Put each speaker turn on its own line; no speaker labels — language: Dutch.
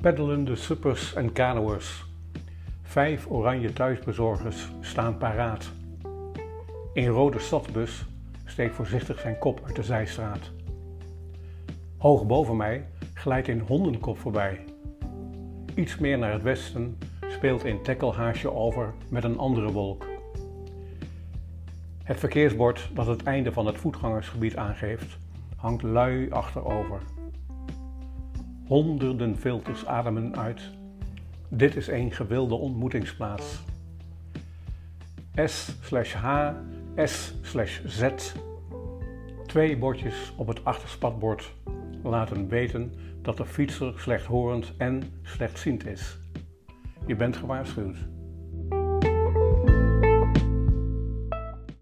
Peddelende suppers en kanoers. Vijf oranje thuisbezorgers staan paraat. Een rode stadsbus steekt voorzichtig zijn kop uit de zijstraat. Hoog boven mij glijdt een hondenkop voorbij. Iets meer naar het westen speelt een tekkelhaasje over met een andere wolk. Het verkeersbord dat het einde van het voetgangersgebied aangeeft, hangt lui achterover. Honderden filters ademen uit. Dit is een gewilde ontmoetingsplaats. S slash H, S slash Z. Twee bordjes op het achterspatbord laten weten dat de fietser slechthorend en slechtziend is. Je bent gewaarschuwd.